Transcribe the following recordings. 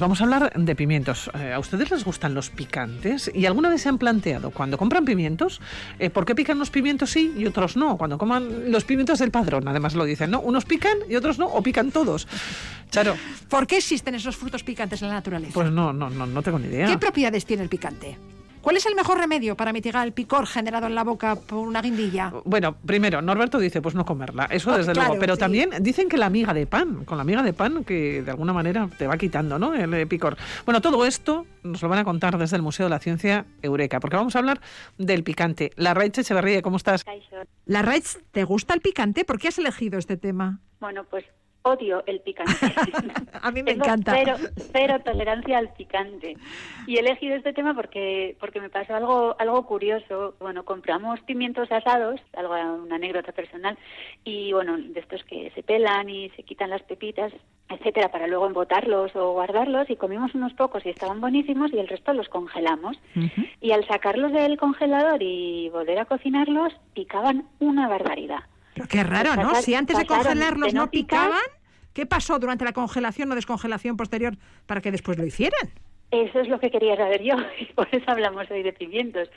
picantes. Vamos a hablar de pimientos. Eh, ¿A ustedes les gustan los picantes? ¿Y alguna vez se han planteado cuando compran pimientos, eh, por qué pican los pimientos sí y otros no? Cuando coman los pimientos del padrón, además lo dicen, ¿no? Unos pican y otros no, o pican todos. Charo. ¿Por qué existen esos frutos picantes en la naturaleza? Pues no, no, no, no tengo ni idea. ¿Qué propiedades tiene el picante? ¿Cuál es el mejor remedio para mitigar el picor generado en la boca por una guindilla? Bueno, primero, Norberto dice, pues no comerla, eso Oh, desde claro, luego. Pero sí. también dicen que la miga de pan, con la miga de pan, que de alguna manera te va quitando, ¿no? El eh, picor. Bueno, todo esto nos lo van a contar desde el Museo de la Ciencia Eureka, porque vamos a hablar del picante. La Raiche Echeverría, ¿cómo estás? La Raich, ¿te gusta el picante? ¿Por qué has elegido este tema? Bueno, pues odio el picante. A mí me Tengo encanta. Cero, cero tolerancia al picante. Y he elegido este tema porque porque me pasó algo algo curioso. Bueno, compramos pimientos asados, algo una anécdota personal, y bueno, de estos que se pelan y se quitan las pepitas, etcétera, para luego embotarlos o guardarlos. Y comimos unos pocos y estaban buenísimos y el resto los congelamos. Y al sacarlos del congelador y volver a cocinarlos, picaban una barbaridad. Pero qué raro, ¿no? Pasar- Si antes de congelarlos no picaban, ¿qué pasó durante la congelación o descongelación posterior para que después lo hicieran? Eso es lo que quería saber yo y por eso hablamos hoy de pimientos.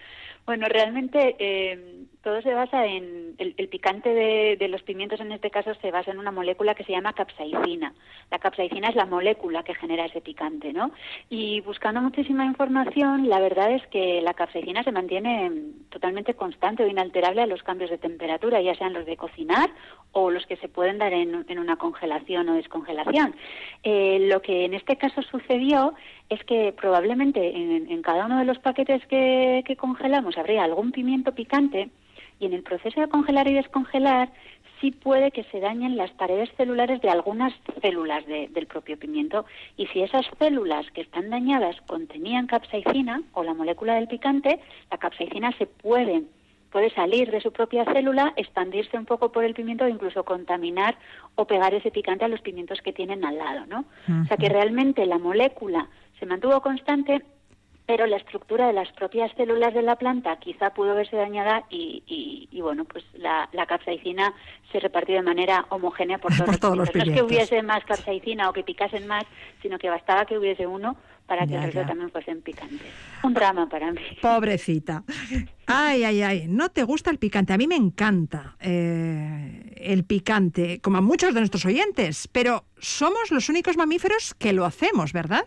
Bueno, realmente eh, todo se basa en el, el picante de, los pimientos en este caso se basa en una molécula que se llama capsaicina. La capsaicina es la molécula que genera ese picante, ¿no? Y buscando muchísima información, la verdad es que la capsaicina se mantiene totalmente constante o inalterable a los cambios de temperatura, ya sean los de cocinar o los que se pueden dar en, en una congelación o descongelación. Eh, lo que en este caso sucedió es que probablemente en, en cada uno de los paquetes que, que congelamos habría algún pimiento picante y en el proceso de congelar y descongelar sí puede que se dañen las paredes celulares de algunas células de- del propio pimiento y si esas células que están dañadas contenían capsaicina o la molécula del picante, la capsaicina se puede puede salir de su propia célula, expandirse un poco por el pimiento e incluso contaminar o pegar ese picante a los pimientos que tienen al lado, ¿no? O sea que realmente la molécula se mantuvo constante, pero la estructura de las propias células de la planta quizá pudo verse dañada y, y- y, bueno, pues la, la capsaicina se repartió de manera homogénea por todos, Por todos los pimientos. No es que hubiese más capsaicina o que picasen más, sino que bastaba que hubiese uno para que Ya, el resto ya. también fuesen picantes. Un drama para mí. Pobrecita. Ay, ay, ay. No te gusta el picante. A mí me encanta eh, el picante, como a muchos de nuestros oyentes, pero somos los únicos mamíferos que lo hacemos, ¿verdad?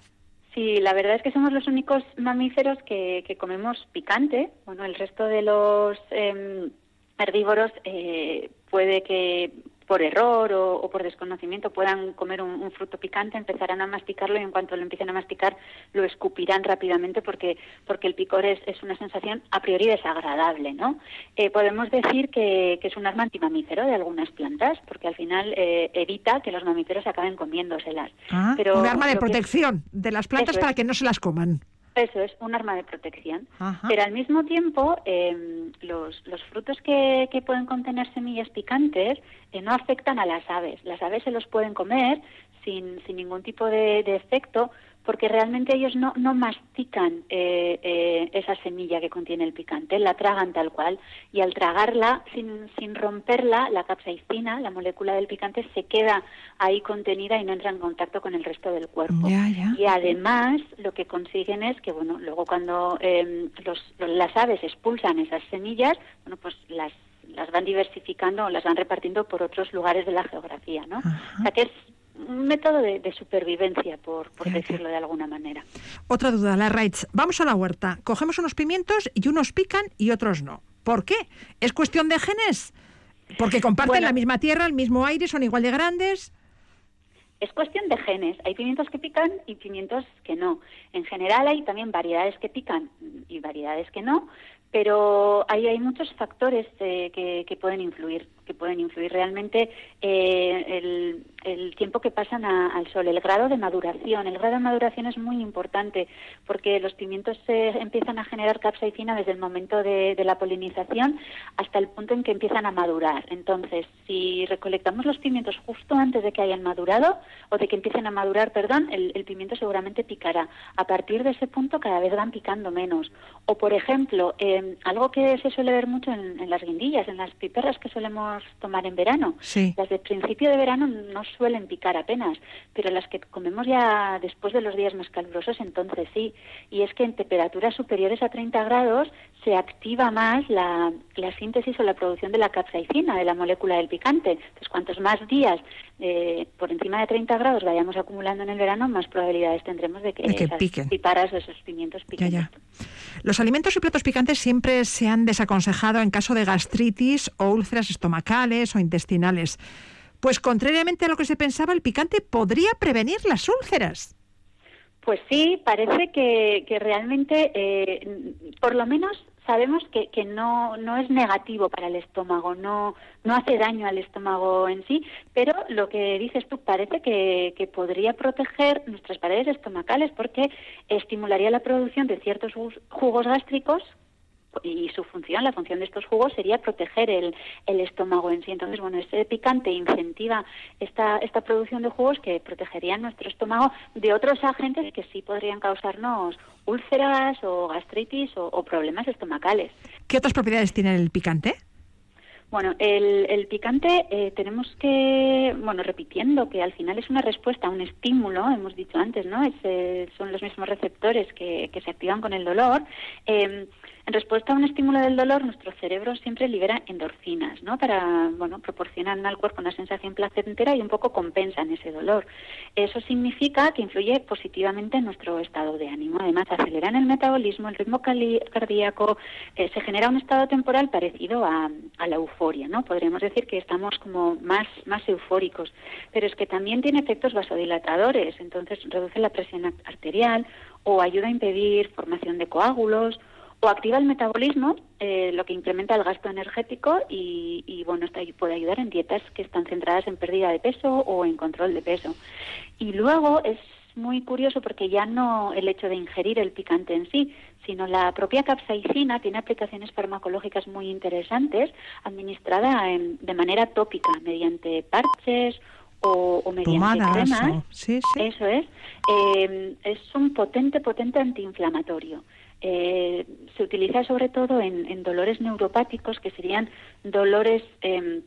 Sí, la verdad es que somos los únicos mamíferos que, que comemos picante. Bueno, el resto de los eh, herbívoros eh, puede que por error o, o, por desconocimiento puedan comer un, un, fruto picante, empezarán a masticarlo y en cuanto lo empiecen a masticar lo escupirán rápidamente porque, porque el picor es, es una sensación a priori desagradable, ¿no? Eh, podemos decir que, que, es un arma antimamífero de algunas plantas porque al final eh, evita que los mamíferos acaben comiéndoselas. Ah, Pero un arma de protección de las plantas para es. que no se las coman. Eso es un arma de protección. Ajá. Pero al mismo tiempo, eh, los, los frutos que, que pueden contener semillas picantes eh, no afectan a las aves. Las aves se los pueden comer sin, sin ningún tipo de, de efecto porque realmente ellos no, no mastican eh, eh, esa semilla que contiene el picante, la tragan tal cual y al tragarla, sin, sin romperla, la capsaicina, la molécula del picante, se queda ahí contenida y no entra en contacto con el resto del cuerpo. Y además lo que consiguen es que, bueno, luego cuando eh, los, las aves expulsan esas semillas, bueno, pues las, las van diversificando o las van repartiendo por otros lugares de la geografía, ¿no? O sea que es un método de, de supervivencia, por, por decirlo de alguna manera. Otra duda, la Raitz. Vamos a la huerta. Cogemos unos pimientos y unos pican y otros no. ¿Por qué? ¿Es cuestión de genes? Porque comparten Bueno. la misma tierra, el mismo aire, son igual de grandes. Es cuestión de genes. Hay pimientos que pican y pimientos que no. En general hay también variedades que pican y variedades que no, pero ahí hay muchos factores eh, que, que pueden influir, que pueden influir realmente eh, el, tiempo que pasan al sol, el grado de maduración. El grado de maduración es muy importante porque los pimientos se empiezan a generar capsaicina desde el momento de, de la polinización hasta el punto en que empiezan a madurar. Entonces, si recolectamos los pimientos justo antes de que hayan madurado o de que empiecen a madurar, perdón, el, el pimiento seguramente picará. A partir de ese punto cada vez van picando menos. O, por ejemplo, eh, algo que se suele ver mucho en, en las guindillas, en las piperras que solemos solemos tomar en verano. Sí. Las de principio de verano no suelen picar apenas, pero las que comemos ya después de los días más calurosos, entonces sí. Y es que en temperaturas superiores a 30 grados se activa más la, la síntesis o la producción de la capsaicina, de la molécula del picante. Entonces, cuantos más días eh, por encima de 30 grados vayamos acumulando en el verano, más probabilidades tendremos de que, De que esas piquen. piparas o esos pimientos Ya, piquen. ya. Los alimentos y platos picantes siempre se han desaconsejado en caso de gastritis o úlceras estomacales o intestinales. Pues contrariamente a lo que se pensaba, el picante podría prevenir las úlceras. Pues sí, parece que, que realmente, eh, por lo menos sabemos que, no, no es negativo para el estómago, no, no hace daño al estómago en sí, pero lo que dices tú parece que, que podría proteger nuestras paredes estomacales porque estimularía la producción de ciertos jugos gástricos y su función, la función de estos jugos sería proteger el, el estómago en sí. Entonces, bueno, ese picante incentiva esta, esta producción de jugos que protegerían nuestro estómago de otros agentes que sí podrían causarnos úlceras o gastritis o, o problemas estomacales. ¿Qué otras propiedades tiene el picante? Bueno, el, el picante eh, tenemos que, bueno, repitiendo que al final es una respuesta a un estímulo, hemos dicho antes, ¿no? Es, eh, son los mismos receptores que, que se activan con el dolor. Eh, en respuesta a un estímulo del dolor, nuestro cerebro siempre libera endorfinas, ¿no? Para, bueno, proporcionan al cuerpo una sensación placentera y un poco compensan ese dolor. Eso significa que influye positivamente en nuestro estado de ánimo. Además, aceleran el metabolismo, el ritmo cardíaco, eh, se genera un estado temporal parecido a, la euforia, ¿no? Podríamos decir que estamos como más, más eufóricos. Pero es que también tiene efectos vasodilatadores, entonces reduce la presión ar- arterial o ayuda a impedir formación de coágulos o activa el metabolismo, eh, lo que incrementa el gasto energético y, y, bueno, esto puede ayudar en dietas que están centradas en pérdida de peso o en control de peso. Y luego es muy curioso porque ya no el hecho de ingerir el picante en sí, sino la propia capsaicina tiene aplicaciones farmacológicas muy interesantes administrada en- de manera tópica mediante parches o, o mediante Tomadas. cremas. o- Sí, sí. Eso es. Eh, es un potente, potente antiinflamatorio. Eh, se utiliza sobre todo en, en dolores neuropáticos, que serían dolores eh,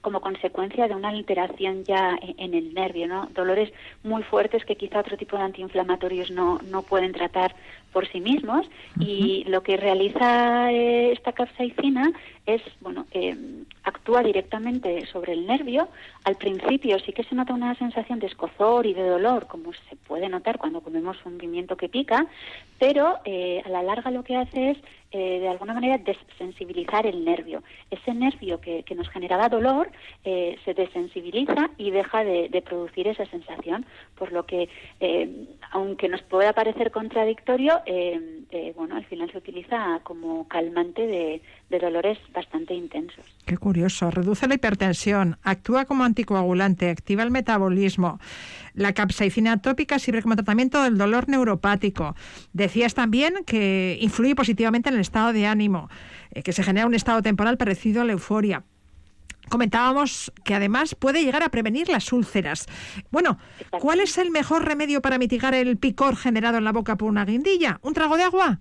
como consecuencia de una alteración ya en, en el nervio, ¿no? Dolores muy fuertes que quizá otro tipo de antiinflamatorios no, no pueden tratar por sí mismos. Y lo que realiza eh, esta capsaicina es, bueno, eh, actúa directamente sobre el nervio. Al principio sí que se nota una sensación de escozor y de dolor, como se puede notar cuando comemos un pimiento que pica, pero eh, a la larga lo que hace es, eh, de alguna manera, desensibilizar el nervio. Ese nervio que, que nos generaba dolor eh, se desensibiliza y deja de, producir esa sensación, por lo que, eh, aunque nos pueda parecer contradictorio, eh, bueno, al final se utiliza como calmante de, de dolores bastante intensos. Qué curioso. Reduce la hipertensión, actúa como anticoagulante, activa el metabolismo. La capsaicina tópica sirve como tratamiento del dolor neuropático. Decías también que influye positivamente en el estado de ánimo, eh, que se genera un estado temporal parecido a la euforia. Comentábamos que además puede llegar a prevenir las úlceras. Bueno, ¿cuál es el mejor remedio para mitigar el picor generado en la boca por una guindilla? ¿Un trago de agua?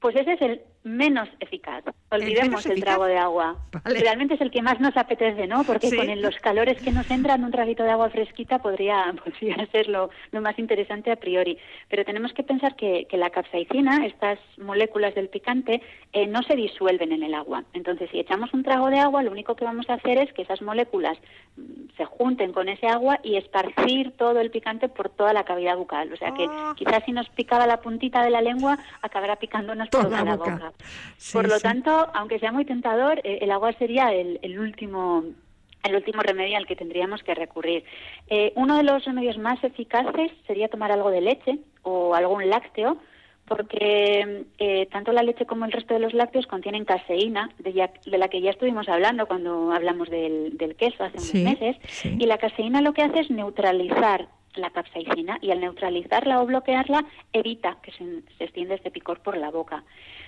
Pues ese es el menos eficaz. Olvidemos menos el, eficaz? trago de agua. Vale. Realmente es el que más nos apetece, ¿no? Porque Sí. con los calores que nos entran, un traguito de agua fresquita podría, podría ser lo, lo más interesante a priori. Pero tenemos que pensar que, que la capsaicina, estas moléculas del picante, eh, no se disuelven en el agua. Entonces, si echamos un trago de agua, lo único que vamos a hacer es que esas moléculas mm, se junten con ese agua y esparcir todo el picante por toda la cavidad bucal. O sea que Ah. quizás si nos picaba la puntita de la lengua, acabará picándonos Toda toda, la la boca. Sí, Por lo sí. tanto, aunque sea muy tentador, eh, el agua sería el, el último el último remedio al que tendríamos que recurrir. Eh, uno de los remedios más eficaces sería tomar algo de leche o algún lácteo, porque eh, tanto la leche como el resto de los lácteos contienen caseína, de, ya- de la que ya estuvimos hablando cuando hablamos del, del queso hace Sí, unos meses, sí. y la caseína lo que hace es neutralizar la capsaicina y al neutralizarla o bloquearla evita que se, se extienda este picor por la boca.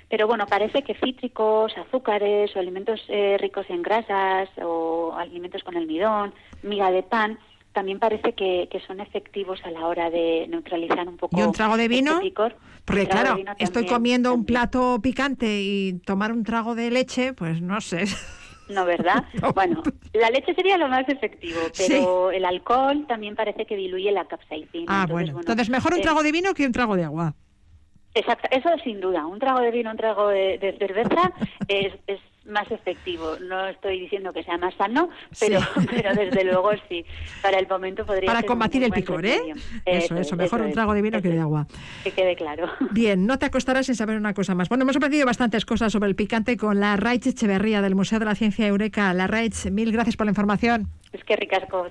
Pero bueno, parece que cítricos, azúcares o alimentos eh, ricos en grasas o alimentos con almidón, miga de pan, también parece que, que son efectivos a la hora de neutralizar un poco ¿Y un trago de este vino? picor. Porque claro, vino estoy también, comiendo un plato picante y tomar un trago de leche, pues no sé. No, ¿verdad? Bueno, la leche sería lo más efectivo, pero el alcohol también parece que diluye la capsaicina. Ah, bueno. Entonces, mejor un trago de vino que un trago de agua. Exacto, eso sin duda. Un trago de vino, un trago de, cerveza es, es más efectivo. No estoy diciendo que sea más sano, pero, pero desde luego sí. Para el momento podría Para combatir el picor, ¿eh? Eso, eso, mejor un trago de vino que de agua. Que quede claro. Bien, no te acostarás sin saber una cosa más. Bueno, hemos aprendido bastantes cosas sobre el picante con la Raich Echeverría del Museo de la Ciencia Eureka. La Raich, mil gracias por la información. Es que ricasco,